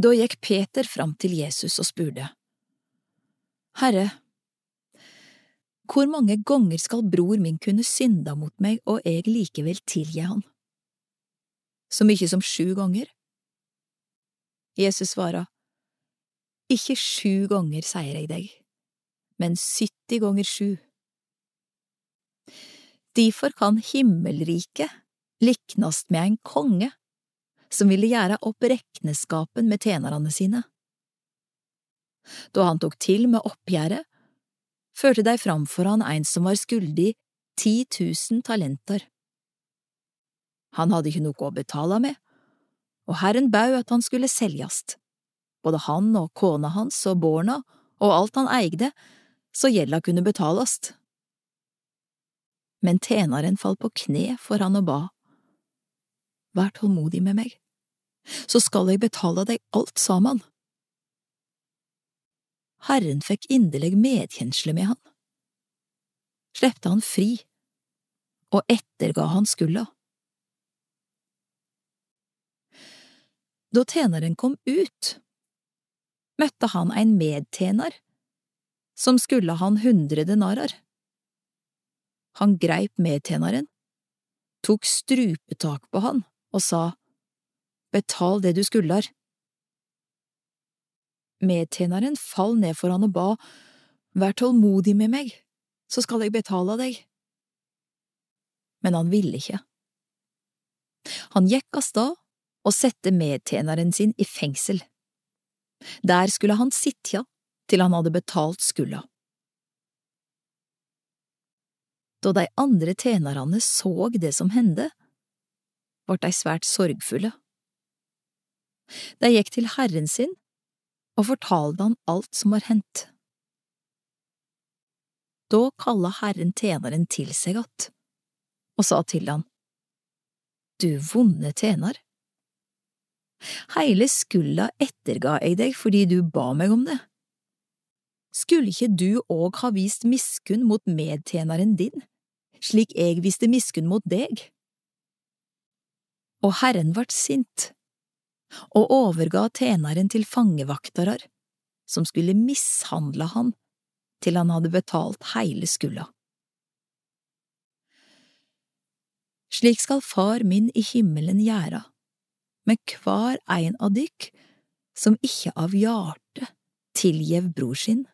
Da gikk Peter fram til Jesus og spurte, Herre, hvor mange ganger skal bror min kunne synda mot meg og jeg likevel tilgi han? Så mye som sju ganger? Jesus svarer, Ikke sju ganger, sier jeg deg, men sytti ganger sju. Derfor kan himmelriket liknast med en konge som ville gjøre opp rekneskapen med tjenerne sine. Da han tok til med oppgjøret, førte de framfor han en som var skyldig ti tusen talenter. Han hadde ikke noe å betale med, og Herren bau at han skulle seljast, både han og kona hans og borna og alt han eide, så gjelda kunne betalast. Men tjeneren falt på kne for han og ba, Vær tålmodig med meg, så skal jeg betale deg alt sammen. Herren fikk inderlig medkjensle med han, slepte han fri og etterga han skulda. Da tjeneren kom ut, møtte han en medtjener som skulle han hundre denarer. Han greip medtjeneren, tok strupetak på han og sa, Betal det du skulder. Medtjeneren fall ned for han og ba, Vær tålmodig med meg, så skal jeg betale deg. Men han ville ikke. Han gikk av sted og sette medtjeneren sin i fengsel. Der skulle han sitte til han hadde betalt skulda. Da de andre tjenerne så det som hendte, ble de svært sorgfulle. De gikk til herren sin og fortalte han alt som var hendt. Da kalla herren tjeneren til seg att og sa til han, Du vonde tjener, heile skulda etterga jeg deg fordi du ba meg om det. Skulle ikke du òg ha vist miskunn mot medtjeneren din, slik jeg viste miskunn mot deg? Og Herren vart sint og overga tjeneren til fangevaktarar, som skulle mishandle han til han hadde betalt heile skulda. Slik skal Far min i himmelen gjera med hver ein av dykk som ikke av hjerte tilgjev bror sin